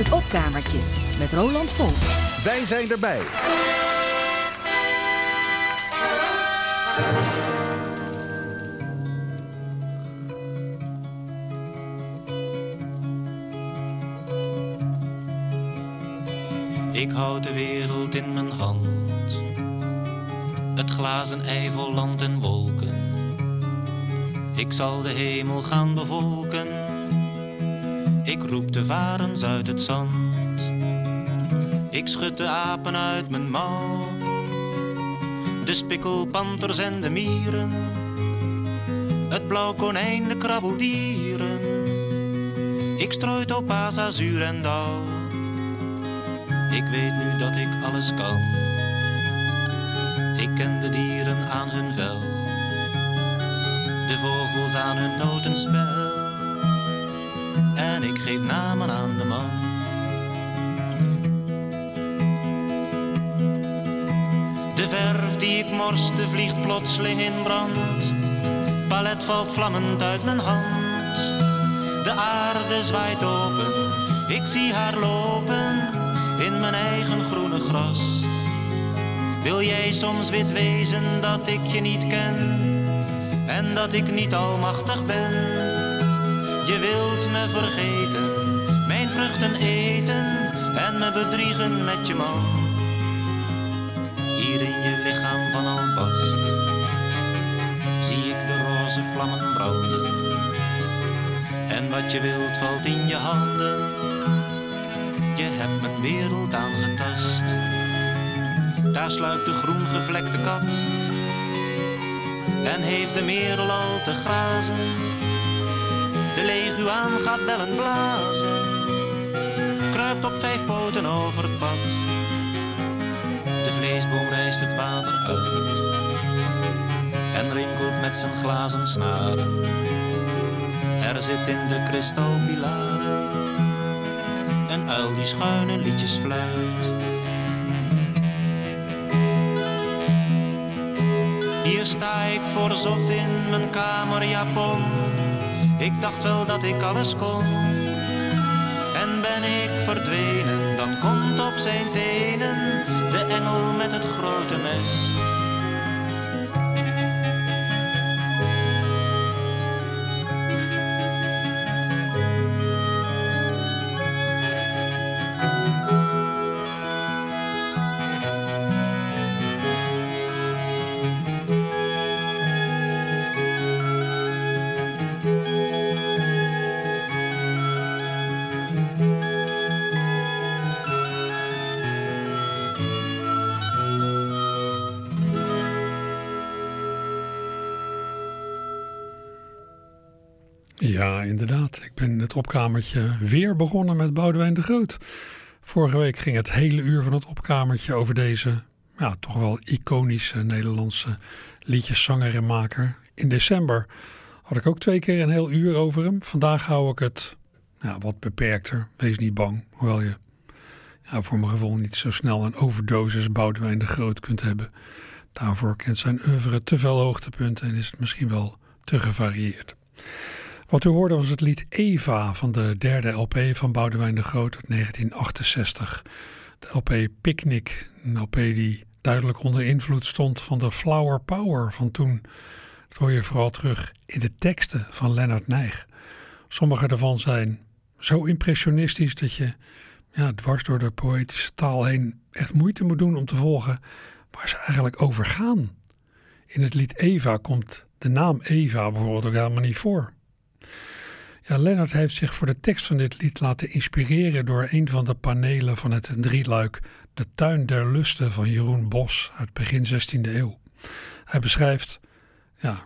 Het opkamertje met Roland Vol. Wij zijn erbij. Ik houd de wereld in mijn hand. Het glazen ei vol land en wolken. Ik zal de hemel gaan bevolken. Ik roep de varens uit het zand. Ik schud de apen uit mijn mouw. De spikkelpanters en de mieren. Het blauw konijn, de krabbeldieren. Ik strooi topaas, azuur en dauw. Ik weet nu dat ik alles kan. Ik ken de dieren aan hun vel, de vogels aan hun notenspel. Ik geef namen aan de man. De verf die ik morste vliegt plotseling in brand. Palet valt vlammend uit mijn hand. De aarde zwaait open, ik zie haar lopen in mijn eigen groene gras. Wil jij soms wit wezen dat ik je niet ken en dat ik niet almachtig ben? Je wilt me vergeten, mijn vruchten eten en me bedriegen met je man. Hier in je lichaam van albast zie ik de roze vlammen branden. En wat je wilt valt in je handen je hebt mijn wereld aangetast. Daar sluipt de groen gevlekte kat en heeft de merel al te grazen. De leguaan gaat bellen blazen, kruipt op vijf poten over het pad. De vleesboom rijst het water uit en rinkelt met zijn glazen snaren. Er zit in de kristalpilaren een uil die schuine liedjes fluit. Hier sta ik voor zot in mijn kamerjapon. Ik dacht wel dat ik alles kon. En ben ik verdwenen, dan komt op zijn tenen de engel met het grote mes. Ja, inderdaad. Ik ben het opkamertje weer begonnen met Boudewijn de Groot. Vorige week ging het hele uur van het opkamertje over deze ja, toch wel iconische Nederlandse liedjeszanger en maker. In december had ik ook twee keer een heel uur over hem. Vandaag hou ik het ja, wat beperkter. Wees niet bang, hoewel je ja, voor mijn gevoel niet zo snel een overdosis Boudewijn de Groot kunt hebben. Daarvoor kent zijn oeuvre te veel hoogtepunten en is het misschien wel te gevarieerd. Wat u hoorde was het lied Eva van de derde LP van Boudewijn de Groot uit 1968. De LP Picnic, een LP die duidelijk onder invloed stond van de Flower Power van toen. Dat hoor je vooral terug in de teksten van Lennart Nijg. Sommige daarvan zijn zo impressionistisch dat je ja, dwars door de poëtische taal heen echt moeite moet doen om te volgen waar ze eigenlijk over gaan. In het lied Eva komt de naam Eva bijvoorbeeld ook helemaal niet voor. Ja, Lennart heeft zich voor de tekst van dit lied laten inspireren door een van de panelen van het drieluik De Tuin der Lusten van Jeroen Bos uit begin 16e eeuw. Hij beschrijft, ja,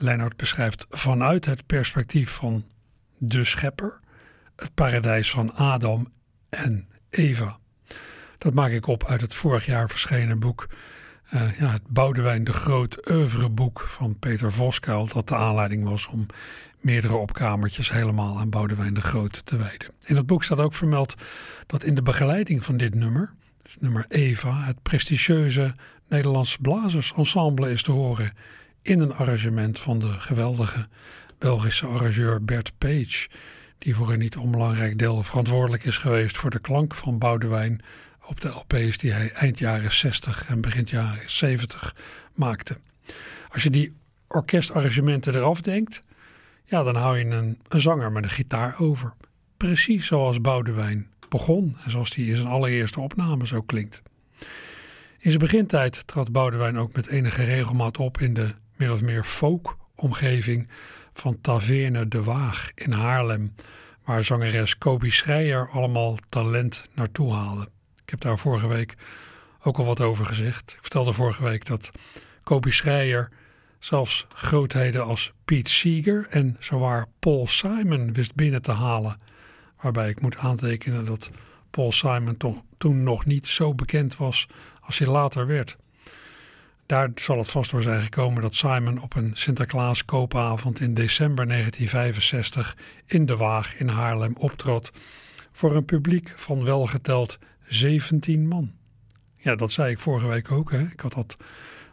uh, beschrijft vanuit het perspectief van de schepper het paradijs van Adam en Eva. Dat maak ik op uit het vorig jaar verschenen boek uh, ja, het Boudewijn de Groot oeuvreboek van Peter Voskuil, dat de aanleiding was om meerdere opkamertjes helemaal aan Boudewijn de Groot te wijden. In het boek staat ook vermeld dat in de begeleiding van dit nummer, dus nummer Eva, het prestigieuze Nederlands Blazersensemble is te horen in een arrangement van de geweldige Belgische arrangeur Bert Page. die voor een niet onbelangrijk deel verantwoordelijk is geweest voor de klank van Boudewijn op de LP's die hij eind jaren 60 en begin jaren 70 maakte. Als je die orkestarrangementen eraf denkt, ja, dan hou je een, zanger met een gitaar over. Precies zoals Boudewijn begon en zoals die in zijn allereerste opname zo klinkt. In zijn begintijd trad Boudewijn ook met enige regelmaat op in de min of meer folk-omgeving van Taverne de Waag in Haarlem, waar zangeres Kobi Schreier allemaal talent naartoe haalde. Ik heb daar vorige week ook al wat over gezegd. Ik vertelde vorige week dat Kobi Schreier zelfs grootheden als Pete Seeger en zowaar Paul Simon wist binnen te halen. Waarbij ik moet aantekenen dat Paul Simon toch toen nog niet zo bekend was als hij later werd. Daar zal het vast door zijn gekomen dat Simon op een Sinterklaas koopavond in december 1965 in de Waag in Haarlem optrad voor een publiek van welgeteld 17 man. Ja, dat zei ik vorige week ook. Hè. Ik had dat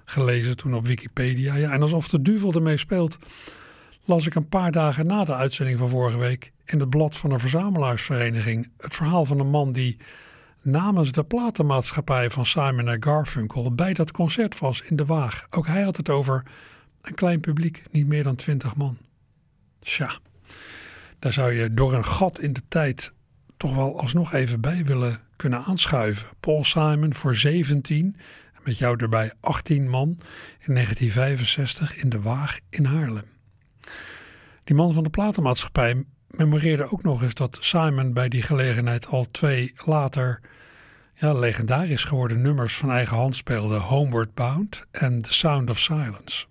gelezen toen op Wikipedia. Ja, en alsof de duvel ermee speelt, las ik een paar dagen na de uitzending van vorige week in het blad van een verzamelaarsvereniging het verhaal van een man die namens de platenmaatschappij van Simon Garfunkel bij dat concert was in de Waag. Ook hij had het over een klein publiek, niet meer dan twintig man. Tja, daar zou je door een gat in de tijd toch wel alsnog even bij willen kunnen aanschuiven. Paul Simon voor 17 en met jou erbij 18 man in 1965 in de Waag in Haarlem. Die man van de platenmaatschappij memoreerde ook nog eens dat Simon bij die gelegenheid al twee later ja, legendarisch geworden nummers van eigen hand speelde: Homeward Bound en The Sound of Silence.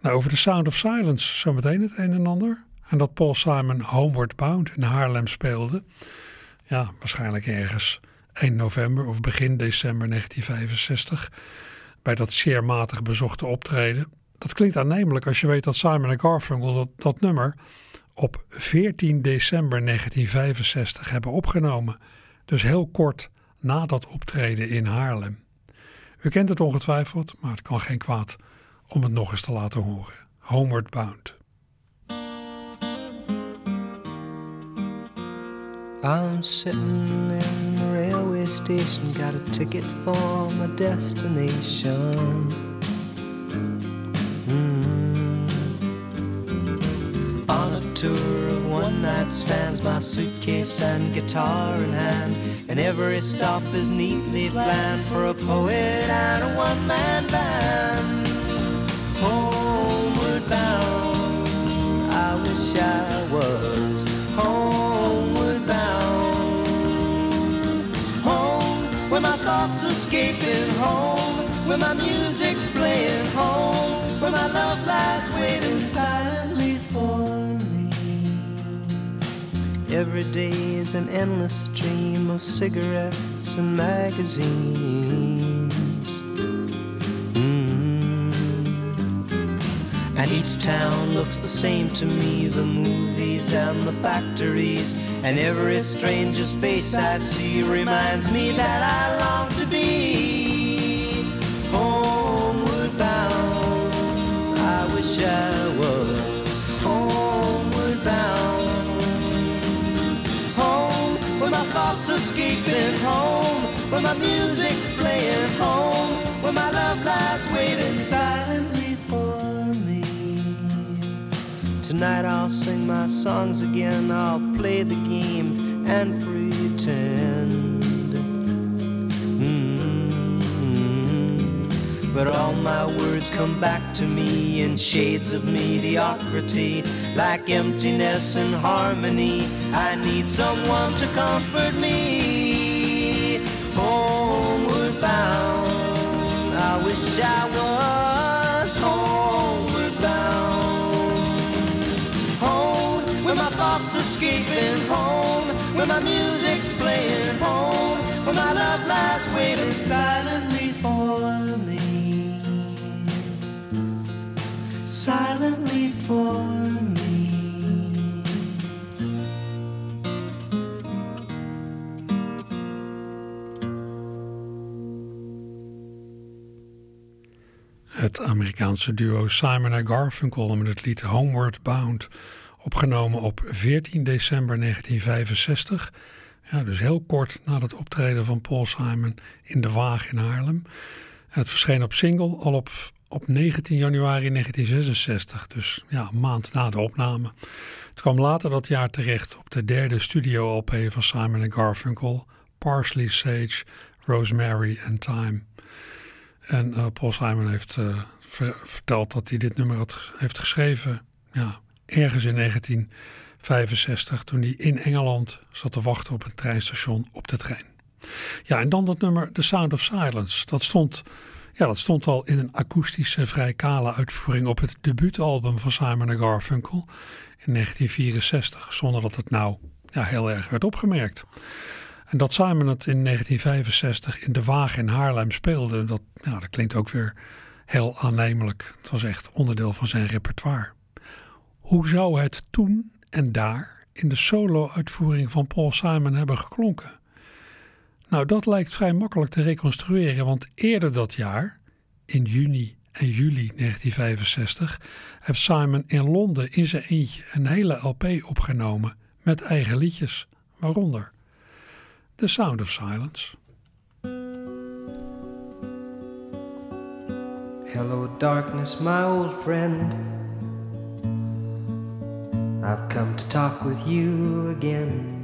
Nou, over The Sound of Silence zometeen het een en ander. En dat Paul Simon Homeward Bound in Haarlem speelde. Ja, waarschijnlijk ergens 1 november of begin december 1965. Bij dat zeer matig bezochte optreden. Dat klinkt aannemelijk als je weet dat Simon Garfunkel dat, dat nummer op 14 december 1965 hebben opgenomen. Dus heel kort na dat optreden in Haarlem. U kent het ongetwijfeld, maar het kan geen kwaad om het nog eens te laten horen. Homeward Bound. I'm sitting in station, got a ticket for my destination. Mm. On a tour of one night stands, my suitcase and guitar in hand, and every stop is neatly planned for a poet and a one man band. Homeward bound, I wish I was thoughts escaping home, where my music's playing home, where my love lies waiting silently for me. Every day is an endless stream of cigarettes and magazines. Each town looks the same to me the movies and the factories. And every stranger's face I see reminds me that I long to be homeward bound. I wish I was homeward bound. Home, where my thoughts escaping home, where my music's playing home, where my love lies waiting silently Tonight I'll sing my songs again, I'll play the game and pretend. Mm. But all my words come back to me in shades of mediocrity, like emptiness and harmony. I need someone to comfort me. Homeward bound, I wish I was escaping home, where my music's playing home, where my love lies waiting silently for me. Silently for me. Het Amerikaanse duo Simon en Garfunkel met het lied Homeward Bound Opgenomen op 14 december 1965. Ja, dus heel kort na het optreden van Paul Simon in De Waag in Haarlem. En het verscheen op single al op, op 19 januari 1966. Dus ja, een maand na de opname. Het kwam later dat jaar terecht op de derde studio-LP van Simon Garfunkel. Parsley, Sage, Rosemary and Time. En uh, Paul Simon heeft uh, verteld dat hij dit nummer had, heeft geschreven ja, ergens in 1965 toen hij in Engeland zat te wachten op een treinstation op de trein. Ja, en dan dat nummer The Sound of Silence. Dat stond, ja, dat stond al in een akoestische, vrij kale uitvoering op het debuutalbum van Simon Garfunkel in 1964, zonder dat het nou ja, heel erg werd opgemerkt. En dat Simon het in 1965 in de Waag in Haarlem speelde, dat, ja, dat klinkt ook weer heel aannemelijk. Het was echt onderdeel van zijn repertoire. Hoe zou het toen en daar in de solo-uitvoering van Paul Simon hebben geklonken? Nou, dat lijkt vrij makkelijk te reconstrueren, want eerder dat jaar, in juni en juli 1965, heeft Simon in Londen in zijn eentje een hele LP opgenomen met eigen liedjes, waaronder The Sound of Silence. Hello, darkness, my old friend. I've come to talk with you again.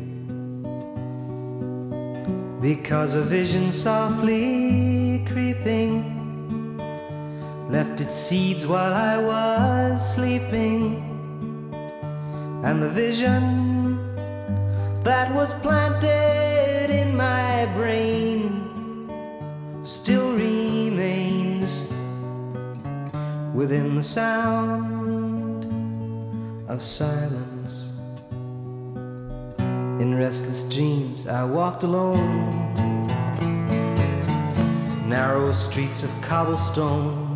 Because a vision softly creeping left its seeds while I was sleeping. And the vision that was planted in my brain still remains within the sound of silence. In restless dreams, I walked alone, narrow streets of cobblestone.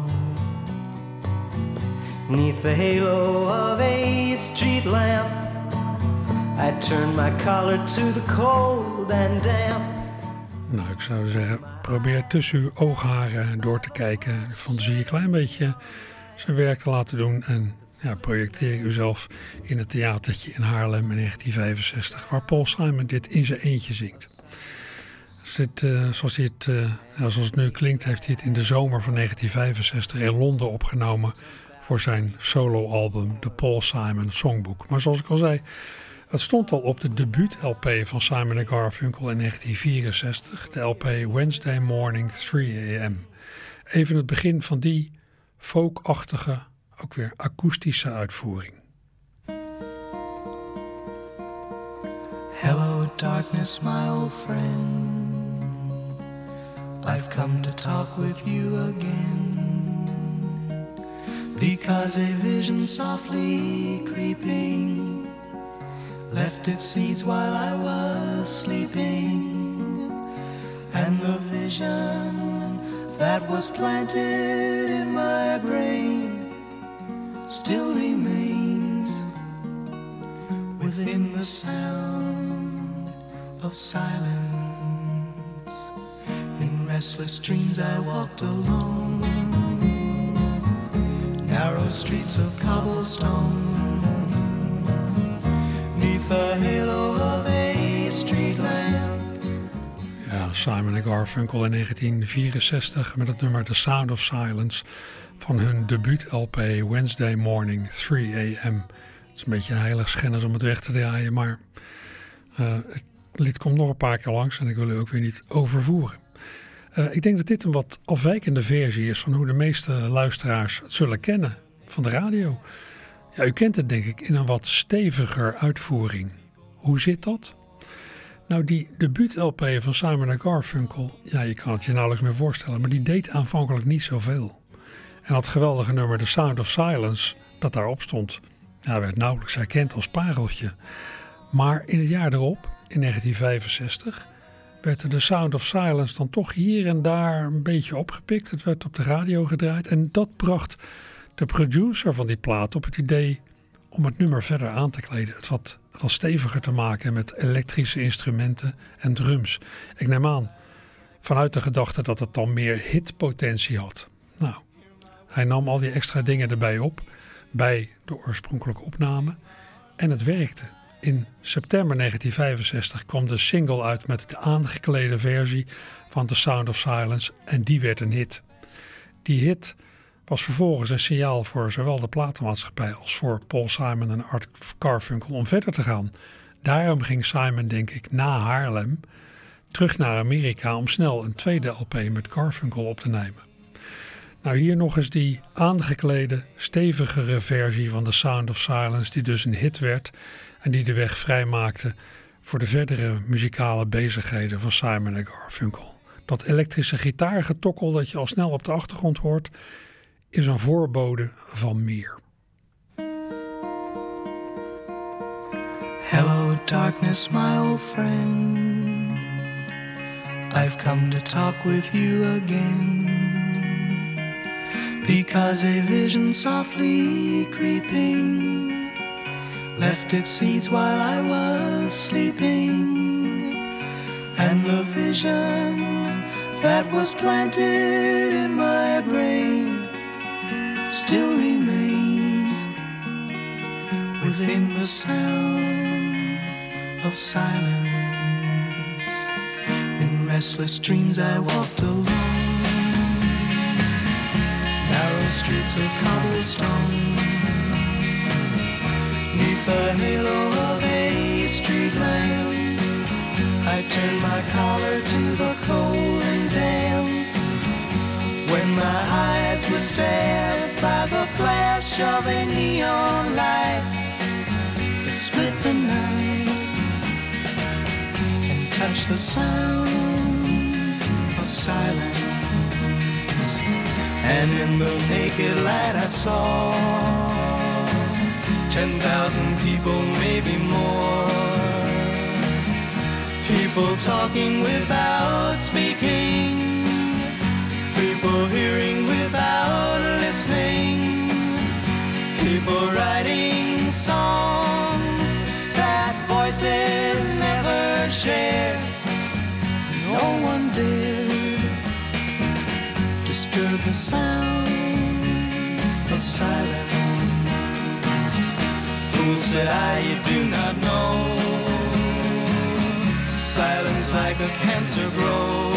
Neath the halo of a street lamp, I turned my collar to the cold and damp. Nou, ik zou zeggen, probeer tussen uw oogharen door te kijken. Fantasie een klein beetje zijn werk te laten doen. En ja, projecteer uzelf in het theatertje in Haarlem in 1965, waar Paul Simon dit in zijn eentje zingt. Zit, uh, zoals, het, uh, zoals het nu klinkt, heeft hij het in de zomer van 1965 in Londen opgenomen voor zijn soloalbum, de Paul Simon Songbook. Maar zoals ik al zei, het stond al op de debuut-LP van Simon Garfunkel in 1964, de LP Wednesday Morning 3 AM. Even het begin van die folkachtige, ook weer akoestische uitvoering. Hello, darkness, my old friend. I've come to talk with you again. Because a vision softly creeping left its seeds while I was sleeping, and the vision that was planted in my brain still remains within the sound of silence. In restless dreams, I walked alone, narrow streets of cobblestone, neath the halo of a street lamp. Ja, Simon Garfunkel in 1964 met het nummer The Sound of Silence van hun debuut-LP Wednesday Morning 3 AM. Het is een beetje heiligschennis om het weg te draaien, maar uh, het lied komt nog een paar keer langs en ik wil u ook weer niet overvoeren. Uh, ik denk dat dit een wat afwijkende versie is van hoe de meeste luisteraars het zullen kennen van de radio. Ja, u kent het denk ik in een wat steviger uitvoering. Hoe zit dat? Nou, die debuut-LP van Simon Garfunkel, ja, je kan het je nauwelijks meer voorstellen, maar die deed aanvankelijk niet zoveel. En dat geweldige nummer The Sound of Silence, dat daarop stond, ja, werd nauwelijks herkend als pareltje. Maar in het jaar erop, in 1965, werd The Sound of Silence dan toch hier en daar een beetje opgepikt. Het werd op de radio gedraaid en dat bracht de producer van die plaat op het idee om het nummer verder aan te kleden. Het wat, wat steviger te maken met elektrische instrumenten en drums. Ik neem aan vanuit de gedachte dat het dan meer hitpotentie had. Nou, hij nam al die extra dingen erbij op bij de oorspronkelijke opname. En het werkte. In september 1965 kwam de single uit met de aangeklede versie van The Sound of Silence en die werd een hit. Die hit was vervolgens een signaal voor zowel de platenmaatschappij als voor Paul Simon en Art Carfunkel om verder te gaan. Daarom ging Simon, denk ik, na Haarlem terug naar Amerika om snel een tweede LP met Carfunkel op te nemen. Nou, hier nog eens die aangeklede, stevigere versie van The Sound of Silence, die dus een hit werd en die de weg vrijmaakte voor de verdere muzikale bezigheden van Simon en Garfunkel. Dat elektrische gitaargetokkel dat je al snel op de achtergrond hoort, is een voorbode van meer. Hello, darkness, my old friend. I've come to talk with you again. Because a vision softly creeping left its seeds while I was sleeping. And the vision that was planted in my brain still remains within the sound of silence. In restless dreams, I walked alone, narrow streets of cobblestone, neath the halo of a street lamp. I turned my collar to the cold and damp. When my eyes were stabbed by the flash of a neon light that split the night and touched the sound of silence. And in the naked light I saw ten thousand people, maybe more. People talking without speaking People hearing without listening. People writing songs that voices never share. No one dared disturb the sound of silence. Fool said I, you do not know. Silence like a cancer grows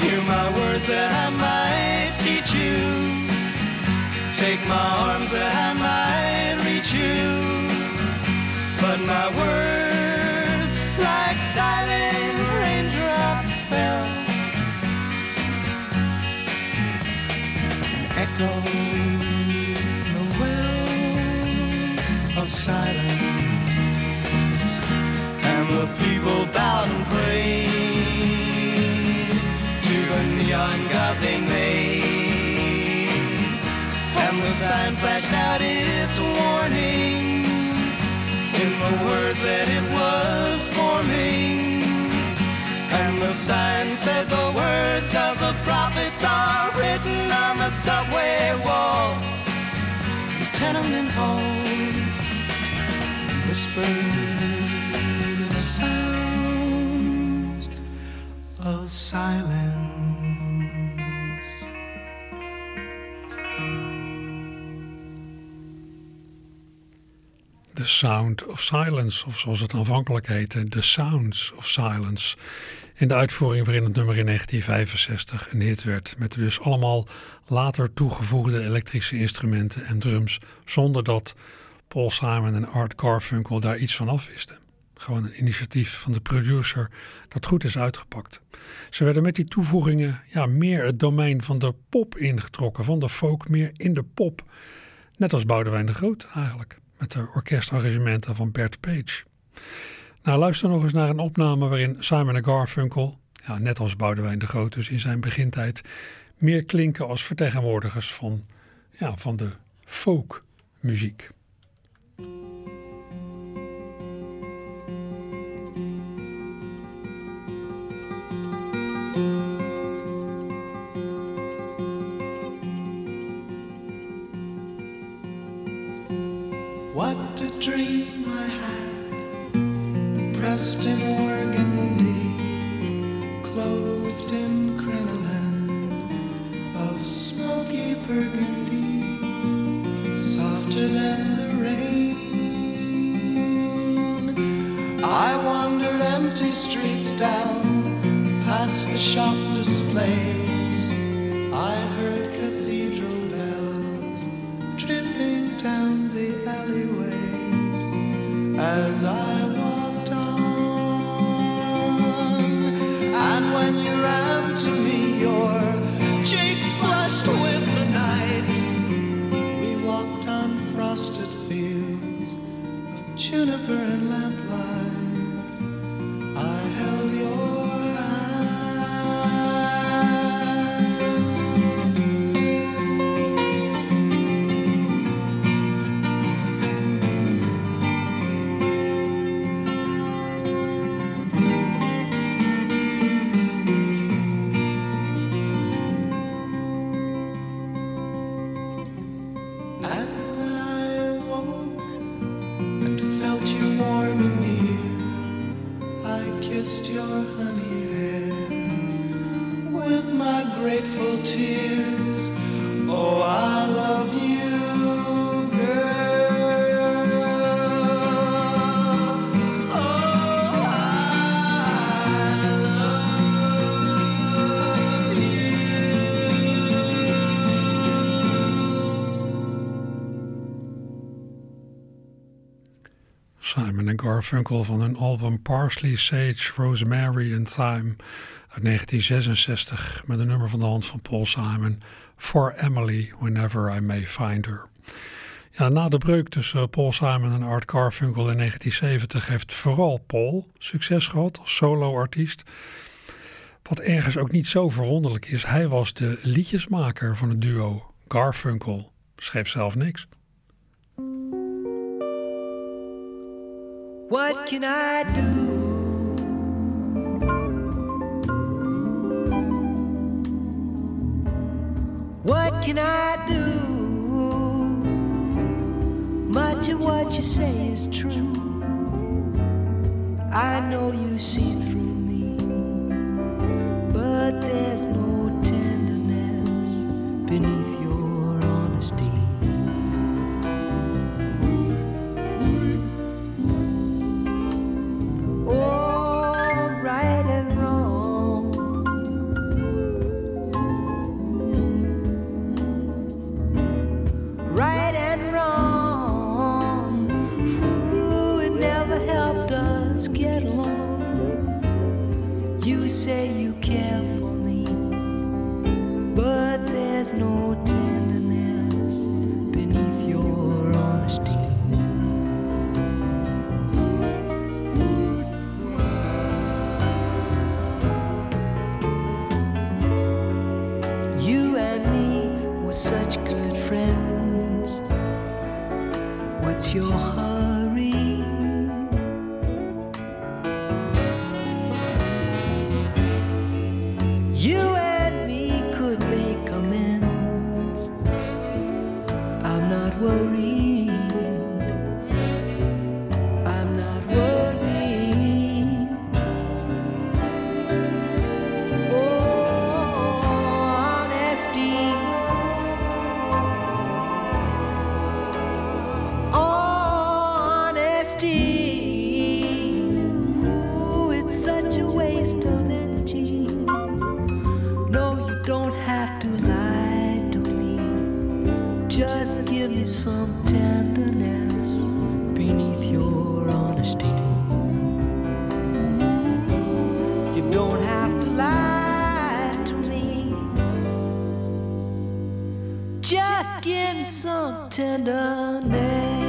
hear my words that I might teach you. Take my arms that I might flashed out its warning in the words that it was forming. And the sign said the words of the prophets are written on the subway walls, the tenement halls, whispered the sounds of silence. Sound of Silence, of zoals het aanvankelijk heette, The Sounds of Silence. In de uitvoering waarin het nummer in 1965 een hit werd, met dus allemaal later toegevoegde elektrische instrumenten en drums, zonder dat Paul Simon en Art Garfunkel daar iets van afwisten. Gewoon een initiatief van de producer dat goed is uitgepakt. Ze werden met die toevoegingen ja, meer het domein van de pop ingetrokken, van de folk meer in de pop. Net als Boudewijn de Groot eigenlijk met de orkestarrangementen van Bert Page. Nou, luister nog eens naar een opname waarin Simon Garfunkel, ja, net als Boudewijn de Groot dus in zijn begintijd, meer klinken als vertegenwoordigers van, ja, van de folkmuziek. Down past the shop displays. Garfunkel van hun album Parsley, Sage, Rosemary and Thyme uit 1966 met een nummer van de hand van Paul Simon For Emily, Whenever I May Find Her. Ja, na de breuk tussen Paul Simon en Art Garfunkel in 1970 heeft vooral Paul succes gehad als solo-artiest. Wat ergens ook niet zo verwonderlijk is, hij was de liedjesmaker van het duo. Garfunkel schreef zelf niks. What can I do? What can I do? Much of what you say is true. I know you see through me, but there's no tenderness beneath your honesty. Just give me some tenderness.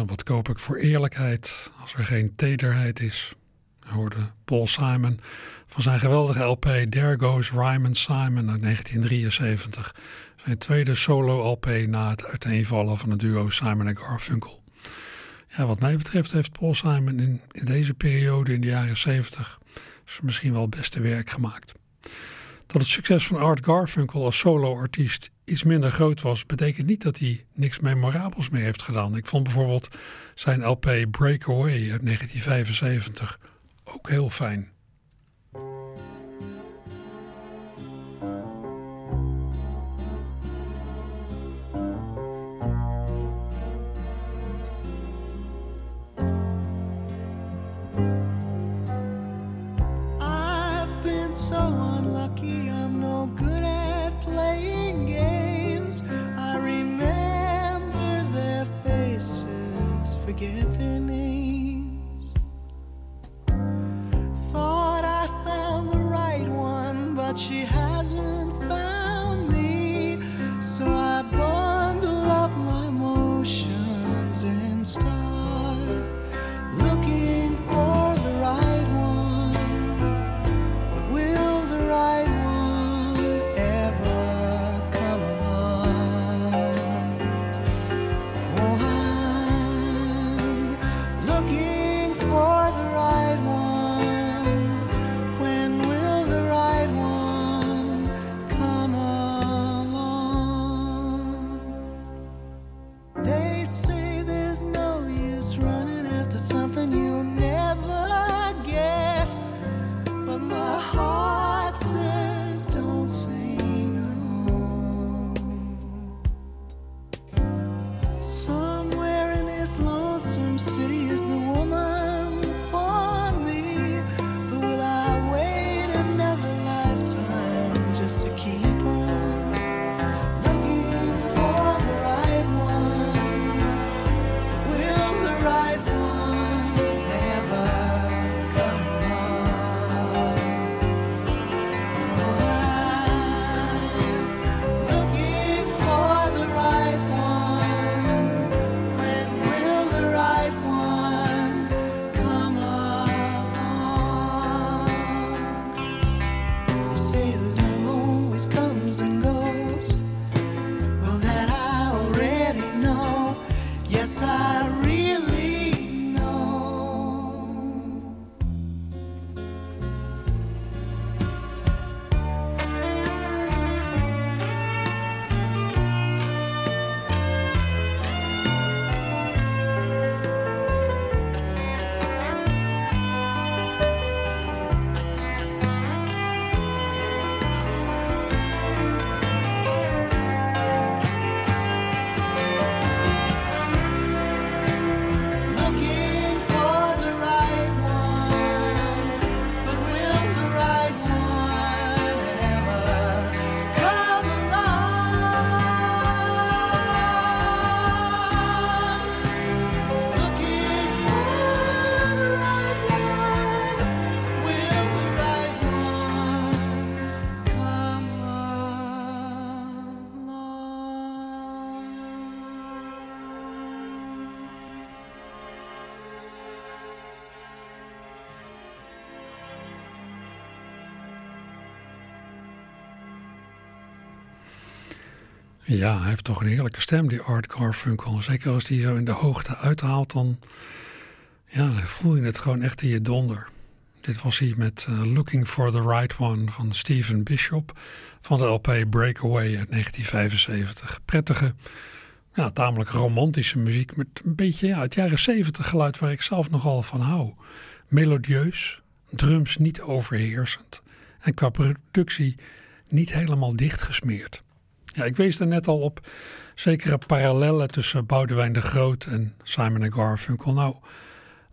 Wat koop ik voor eerlijkheid als er geen tederheid is? We hoorden Paul Simon van zijn geweldige LP There Goes Ryman Simon uit 1973. Zijn tweede solo-LP na het uiteenvallen van het duo Simon en Garfunkel. Ja, wat mij betreft heeft Paul Simon in, in deze periode in de jaren 70 misschien wel het beste werk gemaakt. Dat het succes van Art Garfunkel als solo-artiest iets minder groot was, betekent niet dat hij niks memorabels meer heeft gedaan. Ik vond bijvoorbeeld zijn LP Breakaway uit 1975 ook heel fijn. Ja, hij heeft toch een heerlijke stem, die Art Garfunkel. Zeker als hij zo in de hoogte uithaalt, dan, ja, voel je het gewoon echt in je donder. Dit was hij met uh, Looking for the Right One van Stephen Bishop van de LP Breakaway uit 1975. Prettige, ja, tamelijk romantische muziek met een beetje ja, het jaren 70 geluid waar ik zelf nogal van hou. Melodieus, drums niet overheersend en qua productie niet helemaal dichtgesmeerd. Ja, ik wees er net al op zekere parallellen tussen Boudewijn de Groot en Simon Garfunkel. Nou,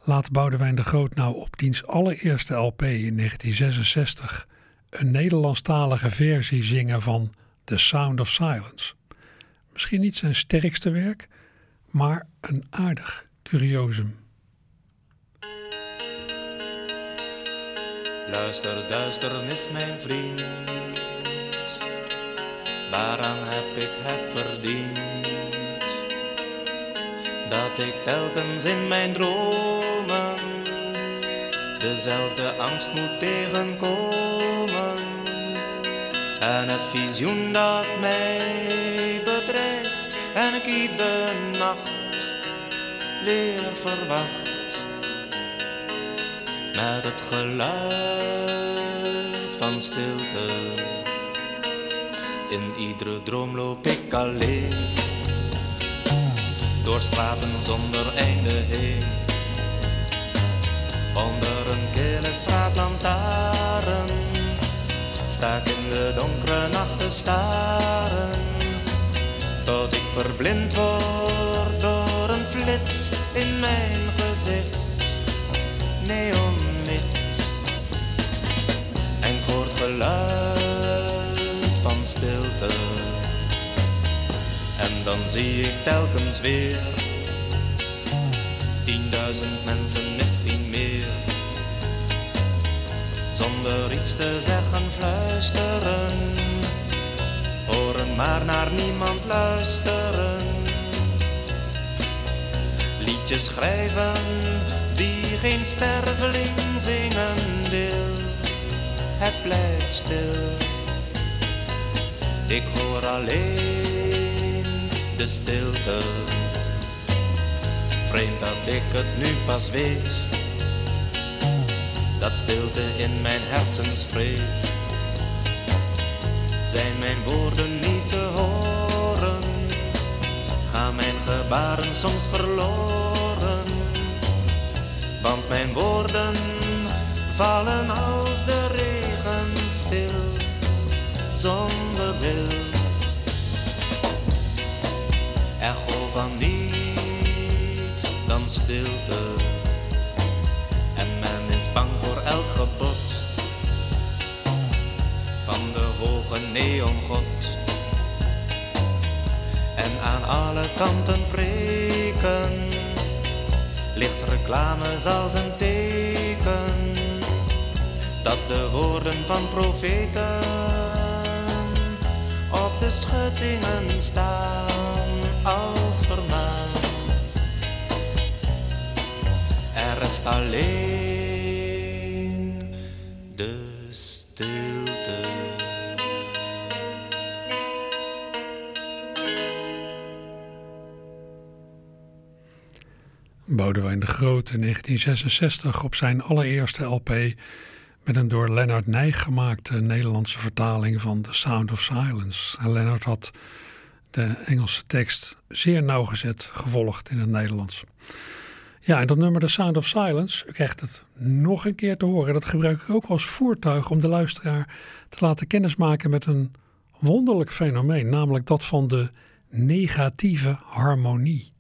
laat Boudewijn de Groot nou op diens allereerste LP in 1966 een Nederlandstalige versie zingen van The Sound of Silence. Misschien niet zijn sterkste werk, maar een aardig curiosum. Luister, duisternis, mijn vriend waaraan heb ik het verdiend? Dat ik telkens in mijn dromen dezelfde angst moet tegenkomen. En het visioen dat mij ik iedere nacht weer verwacht. Met het geluid van stilte. In iedere droom loop ik alleen. Door straten zonder einde heen. Onder een kille straatlantaarn sta ik in de donkere nacht te staren. Tot ik verblind word door een flits in mijn gezicht. Neonlicht. En ik geluid En dan zie ik telkens weer tienduizend mensen, misschien meer. Zonder iets te zeggen fluisteren, horen maar naar niemand luisteren. Liedjes schrijven die geen sterveling zingen wil, het blijft stil. Ik hoor alleen de stilte. Vreemd dat ik het nu pas weet. Dat stilte in mijn hersens vreet. Zijn mijn woorden niet te horen? Gaan mijn gebaren soms verloren? Want mijn woorden vallen als de zonder wil. Echo van niets dan stilte. En men is bang voor elk gebod van de hoge neongod. En aan alle kanten preken ligt reclame als een teken dat de woorden van profeten de schuttingen staan als vermaan. Er rest alleen de stilte. Boudewijn de Groot in 1966 op zijn allereerste LP met een door Leonard Nijg gemaakte Nederlandse vertaling van The Sound of Silence. En Leonard had de Engelse tekst zeer nauwgezet gevolgd in het Nederlands. Ja, en dat nummer The Sound of Silence, u krijgt het nog een keer te horen. Dat gebruik ik ook als voertuig om de luisteraar te laten kennismaken met een wonderlijk fenomeen, namelijk dat van de negatieve harmonie.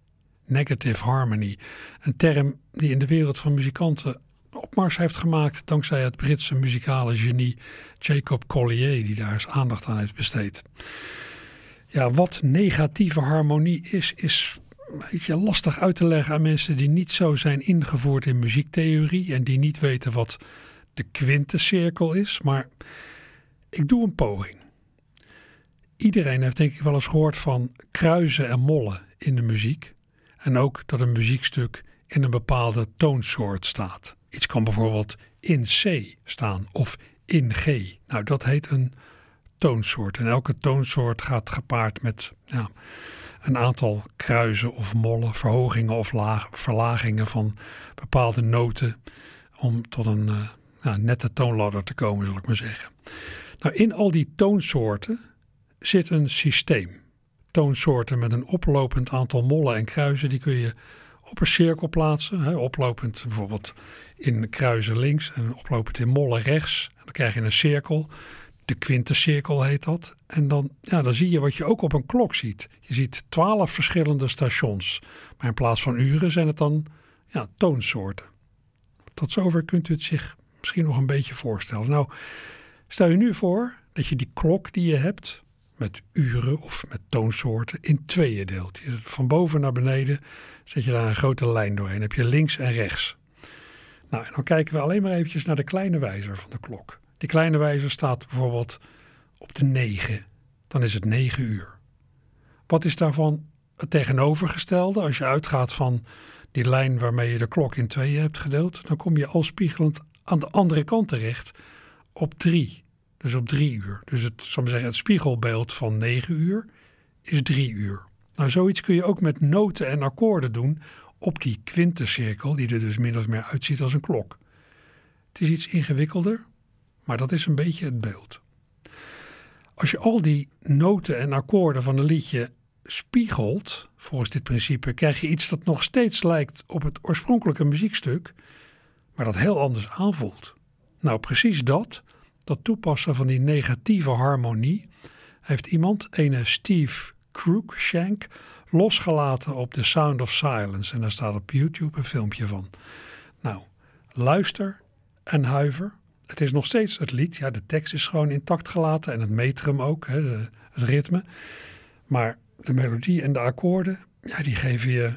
Negative harmony. Een term die in de wereld van muzikanten opmars heeft gemaakt dankzij het Britse muzikale genie Jacob Collier, die daar eens aandacht aan heeft besteed. Ja, wat negatieve harmonie is, is beetje lastig uit te leggen aan mensen die niet zo zijn ingevoerd in muziektheorie en die niet weten wat de quintecirkel is. Maar ik doe een poging. Iedereen heeft denk ik wel eens gehoord van kruisen en mollen in de muziek. En ook dat een muziekstuk in een bepaalde toonsoort staat. Iets kan bijvoorbeeld in C staan of in G. Nou, dat heet een toonsoort. En elke toonsoort gaat gepaard met ja, een aantal kruisen of mollen, verhogingen of laag, verlagingen van bepaalde noten. Om tot een nou, nette toonladder te komen, zal ik maar zeggen. Nou, in al die toonsoorten zit een systeem. Toonsoorten met een oplopend aantal mollen en kruisen, die kun je op een cirkel plaatsen. Hè, oplopend bijvoorbeeld in kruisen links en oplopend in mollen rechts. Dan krijg je een cirkel. De quintecirkel heet dat. En dan, ja, dan zie je wat je ook op een klok ziet. Je ziet twaalf verschillende stations. Maar in plaats van uren zijn het dan ja, toonsoorten. Tot zover kunt u het zich misschien nog een beetje voorstellen. Nou, stel je nu voor dat je die klok die je hebt, met uren of met toonsoorten, in tweeën deelt. Je van boven naar beneden zet je daar een grote lijn doorheen. heb je links en rechts. Nou, en dan kijken we alleen maar eventjes naar de kleine wijzer van de klok. Die kleine wijzer staat bijvoorbeeld op de 9. Dan is het 9 uur. Wat is daarvan het tegenovergestelde? Als je uitgaat van die lijn waarmee je de klok in tweeën hebt gedeeld, dan kom je al spiegelend aan de andere kant terecht op 3. Dus op 3 uur. Dus het, zal zeggen, het spiegelbeeld van 9 uur is 3 uur. Nou, zoiets kun je ook met noten en akkoorden doen op die quintencirkel, die er dus min of meer uitziet als een klok. Het is iets ingewikkelder, maar dat is een beetje het beeld. Als je al die noten en akkoorden van een liedje spiegelt, volgens dit principe, krijg je iets dat nog steeds lijkt op het oorspronkelijke muziekstuk, maar dat heel anders aanvoelt. Nou, precies dat, dat toepassen van die negatieve harmonie, heeft iemand, ene Steve Cruikshank, losgelaten op The Sound of Silence. En daar staat op YouTube een filmpje van. Nou, luister en huiver. Het is nog steeds het lied. Ja, de tekst is gewoon intact gelaten en het metrum ook, hè, de, het ritme. Maar de melodie en de akkoorden, ja, die geven je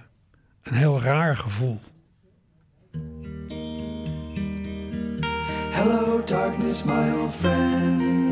een heel raar gevoel. Hello, darkness, my old friend.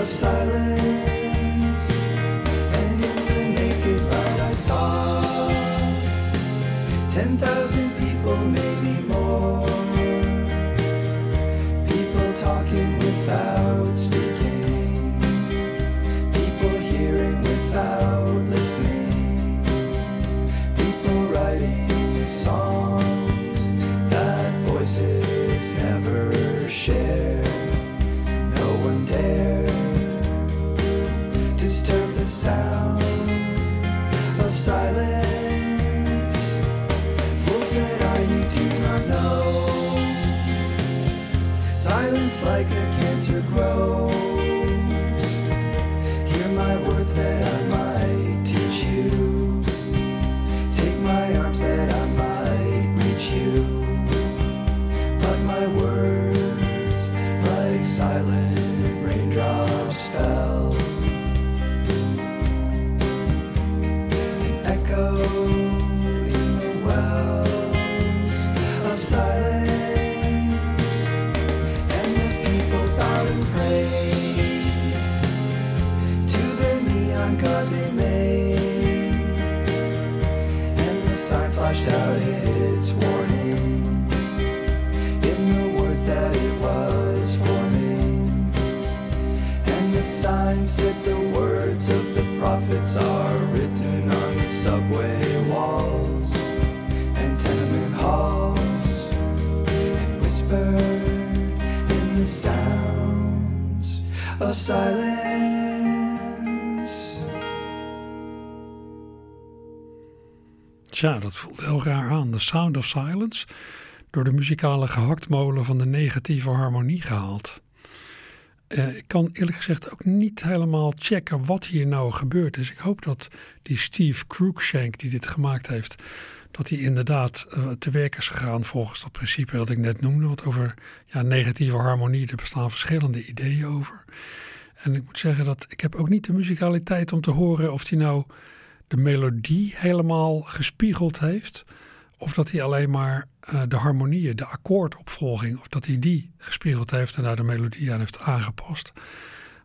of silence. And in the naked light, I saw ten thousand people, maybe more. Sound of silence. Fool said I, you do not know. Silence like a cancer grows. Hear my words that I might words of the prophets are written on subway walls and tenement halls and whispered in the sounds of silence. Tja, dat voelt heel raar aan. The Sound of Silence, door de muzikale gehaktmolen van de negatieve harmonie gehaald. Eh, ik kan eerlijk gezegd ook niet helemaal checken wat hier nou gebeurd is. Ik hoop dat die Steve Cruikshank die dit gemaakt heeft, dat hij inderdaad eh, te werk is gegaan volgens dat principe dat ik net noemde. Want over ja, negatieve harmonie, er bestaan verschillende ideeën over. En ik moet zeggen dat ik heb ook niet de muzikaliteit om te horen of hij nou de melodie helemaal gespiegeld heeft. Of dat hij alleen maar eh, de harmonieën, de akkoordopvolging, of dat hij die gespiegeld heeft en daar de melodie aan heeft aangepast.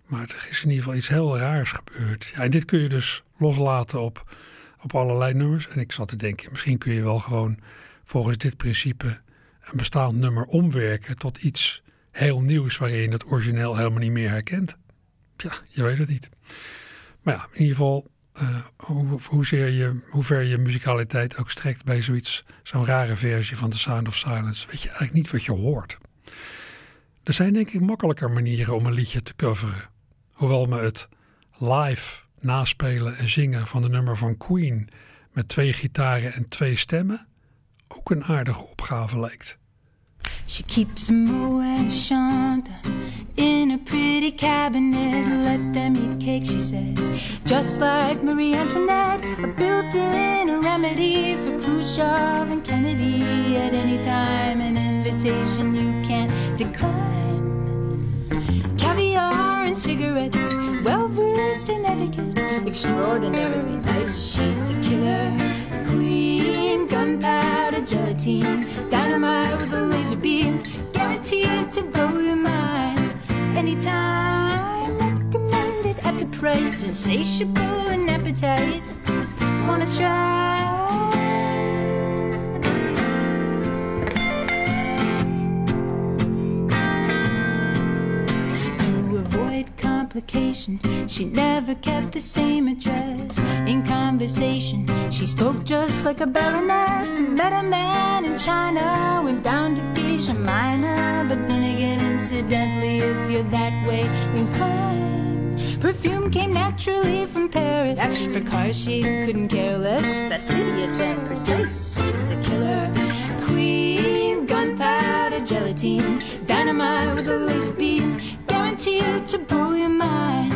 Maar er is in ieder geval iets heel raars gebeurd. En dit kun je dus loslaten op, op allerlei nummers. En ik zat te denken, misschien kun je wel gewoon volgens dit principe een bestaand nummer omwerken tot iets heel nieuws waarin je het origineel helemaal niet meer herkent. Ja, je weet het niet. Maar ja, in ieder geval uh, hoe, hoezeer je, hoe ver je muzikaliteit ook strekt bij zoiets, zo'n rare versie van The Sound of Silence, weet je eigenlijk niet wat je hoort. Er zijn denk ik makkelijker manieren om een liedje te coveren. Hoewel me het live naspelen en zingen van de nummer van Queen met twee gitaren en twee stemmen ook een aardige opgave lijkt. She keeps Moet Chante in a pretty cabinet. Let them eat cake, she says. Just like Marie Antoinette, a built in a remedy for Khrushchev and Kennedy. At any time, an invitation you can't decline. Caviar and cigarettes, well versed in etiquette, extraordinarily nice. She's a killer queen, gunpowder gelatine, dynamite with a laser beam, guaranteed to blow your mind. Anytime, recommended at the price, insatiable and appetite. Wanna try? Avoid complication, she never kept the same address. In conversation, she spoke just like a baroness. Met a man in China, went down to Geisha Minor. But then again, incidentally, if you're that way inclined, perfume came naturally from Paris. For cars, she couldn't care less. Fastidious and precise, she's a killer queen. Gunpowder gelatine, dynamite with a laser beam, to blow your mind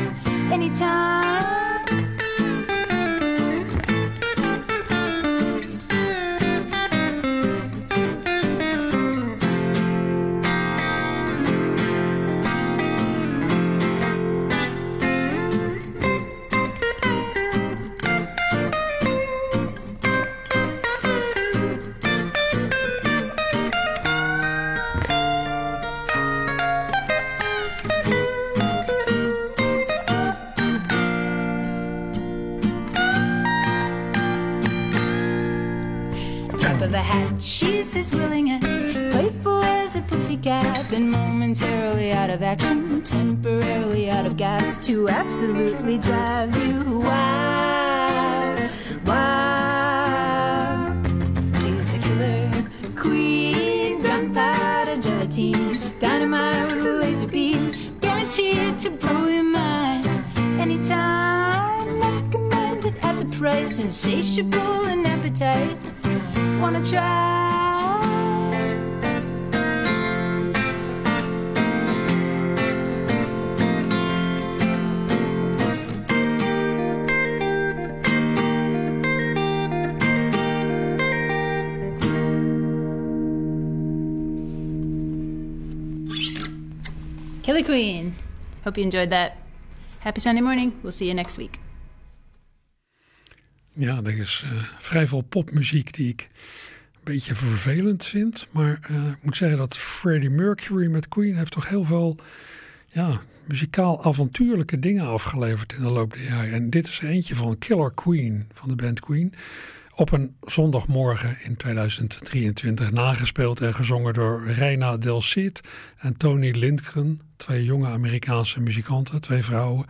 anytime. She's as willing as playful as a pussycat. Then momentarily out of action, temporarily out of gas to absolutely drive you wild. Wild. She's a killer queen, gunpowder gelatine, dynamite with a laser beam, guaranteed to blow your mind anytime. Recommended at the price, insatiable and appetite wanna try. Killer Queen. Hope you enjoyed that. Happy Sunday morning. We'll see you next week. Ja, er is eh, vrij veel popmuziek die ik een beetje vervelend vind. Maar eh, ik moet zeggen dat Freddie Mercury met Queen heeft toch heel veel ja, muzikaal avontuurlijke dingen afgeleverd in de loop der jaren. En dit is eentje van Killer Queen van de band Queen. Op een zondagmorgen in 2023 nagespeeld en gezongen door Reina Del Cid en Tony Lindgren. Twee jonge Amerikaanse muzikanten, twee vrouwen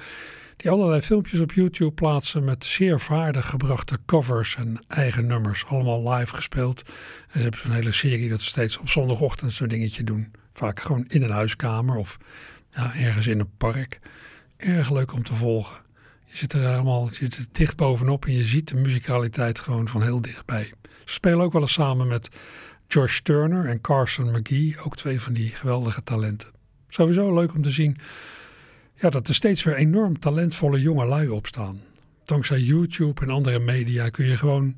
die allerlei filmpjes op YouTube plaatsen met zeer vaardig gebrachte covers en eigen nummers. Allemaal live gespeeld. En ze hebben zo'n hele serie dat ze steeds op zondagochtend zo'n dingetje doen. Vaak gewoon in een huiskamer of ergens in een park. Erg leuk om te volgen. Je zit er helemaal je zit dicht bovenop en je ziet de muzikaliteit gewoon van heel dichtbij. Ze spelen ook wel eens samen met George Turner en Carson McGee. Ook twee van die geweldige talenten. Sowieso leuk om te zien ja, dat er steeds weer enorm talentvolle jonge lui opstaan. Dankzij YouTube en andere media kun je gewoon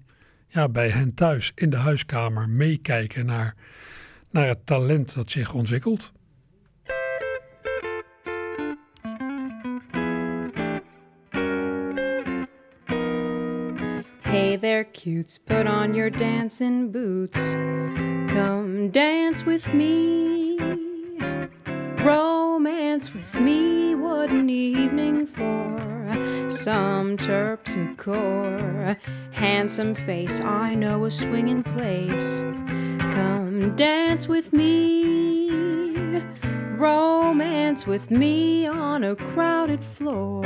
ja, bij hen thuis in de huiskamer meekijken naar, naar het talent dat zich ontwikkelt. Hey there, cutes, put on your dancing boots. Come dance with me. Romance with me, what an evening for some terpsichore. Handsome face, I know a swinging place. Come dance with me. Romance with me on a crowded floor.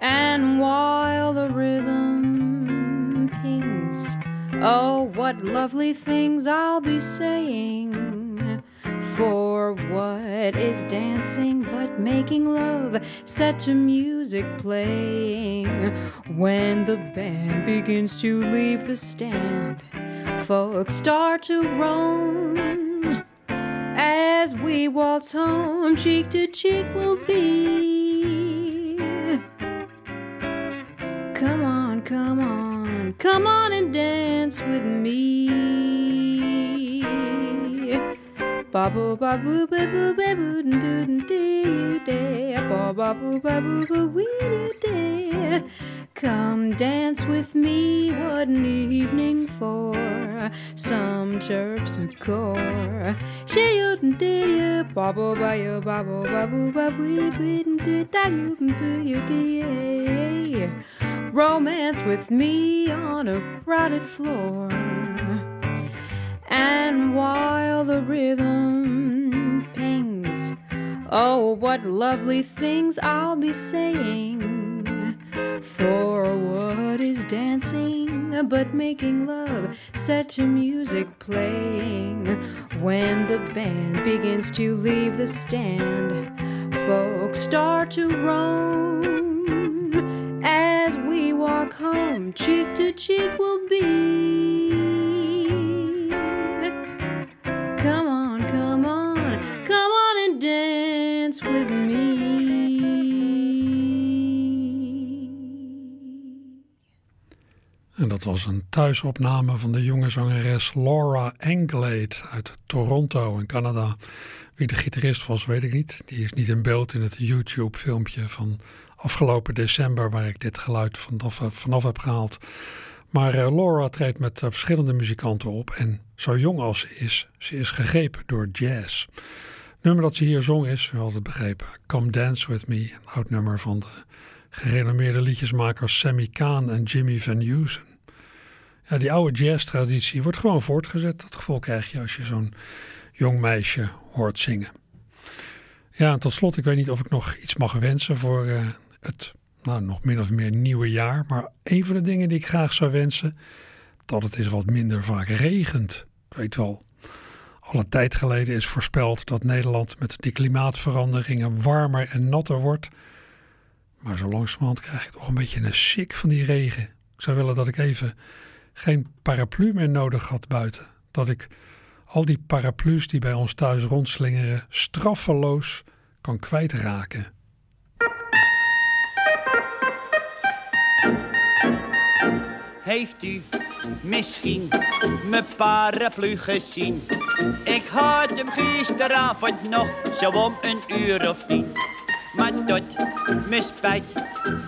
And while the rhythm pings, oh, what lovely things I'll be saying. For what is dancing but making love, set to music playing. When the band begins to leave the stand, folks start to roam. As we waltz home, cheek to cheek we'll be. Come on, come on, come on and dance with me. Babu babu babu babu doo doo day. Babu babu babu day. Come dance with me, what an evening for some terpsichore. She you did you, babu babu babu babu babu did that you you Romance with me on a crowded floor. And while the rhythm pings, oh, what lovely things I'll be saying. For what is dancing but making love set to music playing? When the band begins to leave the stand, folks start to roam. As we walk home, cheek to cheek we'll be. With me. En dat was een thuisopname van de jonge zangeres Laura Anglade uit Toronto in Canada. Wie de gitarist was, weet ik niet. Die is niet in beeld in het YouTube-filmpje van afgelopen december, waar ik dit geluid vanaf, vanaf heb gehaald. Maar uh, Laura treedt met uh, verschillende muzikanten op en zo jong als ze is, ze is gegrepen door jazz. Nummer dat ze hier zong is, u had het begrepen, Come Dance With Me, een oud nummer van de gerenommeerde liedjesmakers Sammy Kahn en Jimmy Van Heusen. Ja, die oude jazztraditie wordt gewoon voortgezet. Dat gevoel krijg je als je zo'n jong meisje hoort zingen. Ja, en tot slot, ik weet niet of ik nog iets mag wensen voor uh, het nou, nog min of meer nieuwe jaar. Maar een van de dingen die ik graag zou wensen, dat het eens wat minder vaak regent. Ik weet wel, alle tijd geleden is voorspeld dat Nederland met die klimaatveranderingen warmer en natter wordt. Maar zo langzamerhand krijg ik toch een beetje een sik van die regen. Ik zou willen dat ik even geen paraplu meer nodig had buiten. Dat ik al die paraplu's die bij ons thuis rondslingeren straffeloos kan kwijtraken. Heeft u misschien mijn paraplu gezien? Ik had hem gisteravond nog zo om een uur of tien. Maar tot mijn spijt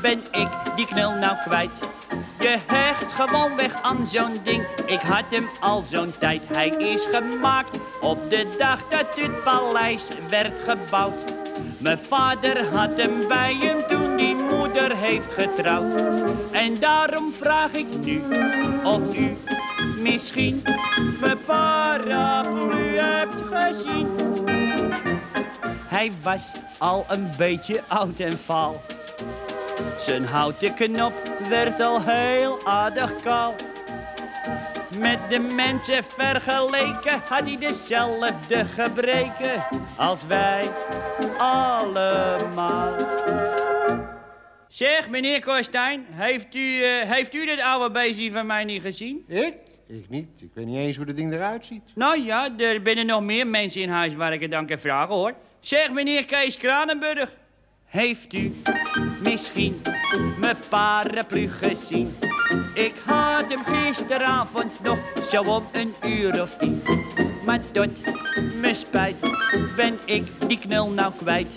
ben ik die knul nou kwijt. Je hecht gewoon weg aan zo'n ding. Ik had hem al zo'n tijd. Hij is gemaakt op de dag dat dit paleis werd gebouwd. Mijn vader had hem bij hem toen die moeder heeft getrouwd. En daarom vraag ik nu of u misschien mijn paraplu hebt gezien. Hij was al een beetje oud en vaal. Zijn houten knop werd al heel aardig kaal. Met de mensen vergeleken had hij dezelfde gebreken als wij allemaal. Zeg, meneer Korstijn, heeft u, uh, heeft u dit oude beestje van mij niet gezien? Ik? Ik niet. Ik weet niet eens hoe dat ding eruit ziet. Nou ja, er binnen nog meer mensen in huis waar ik het dan kan vragen, hoor. Zeg, meneer Kees Kranenburg, heeft u misschien mijn paraplu gezien? Ik had hem gisteravond nog zo om een uur of tien. Maar tot mijn spijt ben ik die knul nou kwijt.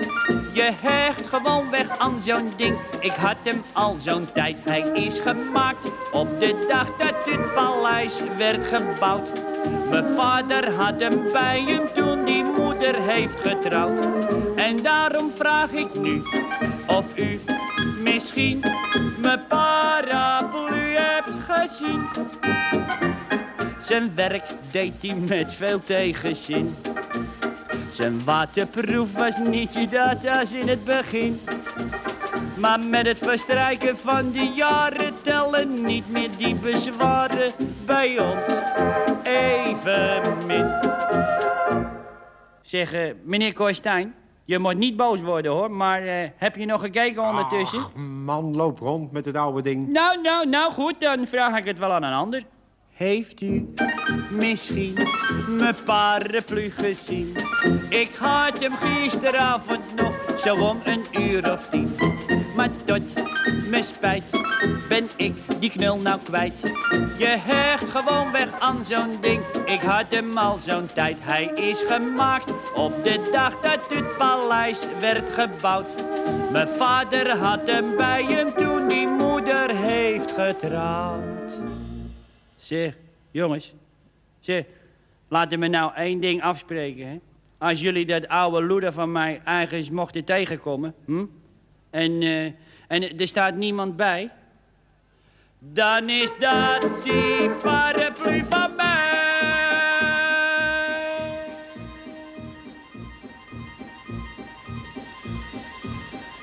Je hecht gewoon weg aan zo'n ding. Ik had hem al zo'n tijd. Hij is gemaakt op de dag dat het paleis werd gebouwd. Mijn vader had hem bij hem toen die moeder heeft getrouwd. En daarom vraag ik nu of u misschien mijn paraplu hebt gezien. Zijn werk deed hij met veel tegenzin. Zijn waterproef was niet dat als in het begin. Maar met het verstrijken van de jaren tellen niet meer die bezwaren bij ons even min. Zeg, uh, meneer Korstijn, Je moet niet boos worden hoor, maar eh, heb je nog gekeken ondertussen? Ach, man, loop rond met het oude ding. Nou, nou, nou goed, dan vraag ik het wel aan een ander. Heeft u misschien mijn paraplu gezien? Ik had hem gisteravond nog zo om een uur of tien. Maar tot mijn spijt ben ik die knul nou kwijt. Je hecht gewoon weg aan zo'n ding. Ik had hem al zo'n tijd. Hij is gemaakt op de dag dat het paleis werd gebouwd. Mijn vader had hem bij hem toen die moeder heeft getrouwd. Zeg, jongens. Zeg, laten we nou één ding afspreken, hè. Als jullie dat oude loeder van mij ergens mochten tegenkomen, hm? En, eh, en er staat niemand bij, dan is dat die paraplu van mij.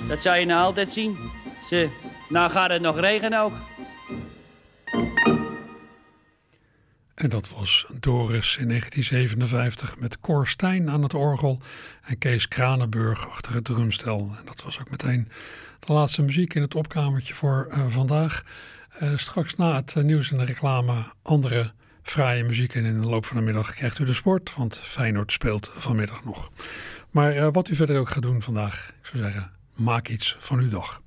Dat zou je nou altijd zien. Ze, nou gaat het nog regenen ook. En dat was Doris in 1957 met Cor Stijn aan het orgel en Kees Kranenburg achter het drumstel. En dat was ook meteen de laatste muziek in het opkamertje voor uh, vandaag. Uh, straks na het uh, nieuws en de reclame andere fraaie muziek. En in de loop van de middag krijgt u de sport, want Feyenoord speelt vanmiddag nog. Maar wat u verder ook gaat doen vandaag, ik zou zeggen, maak iets van uw dag.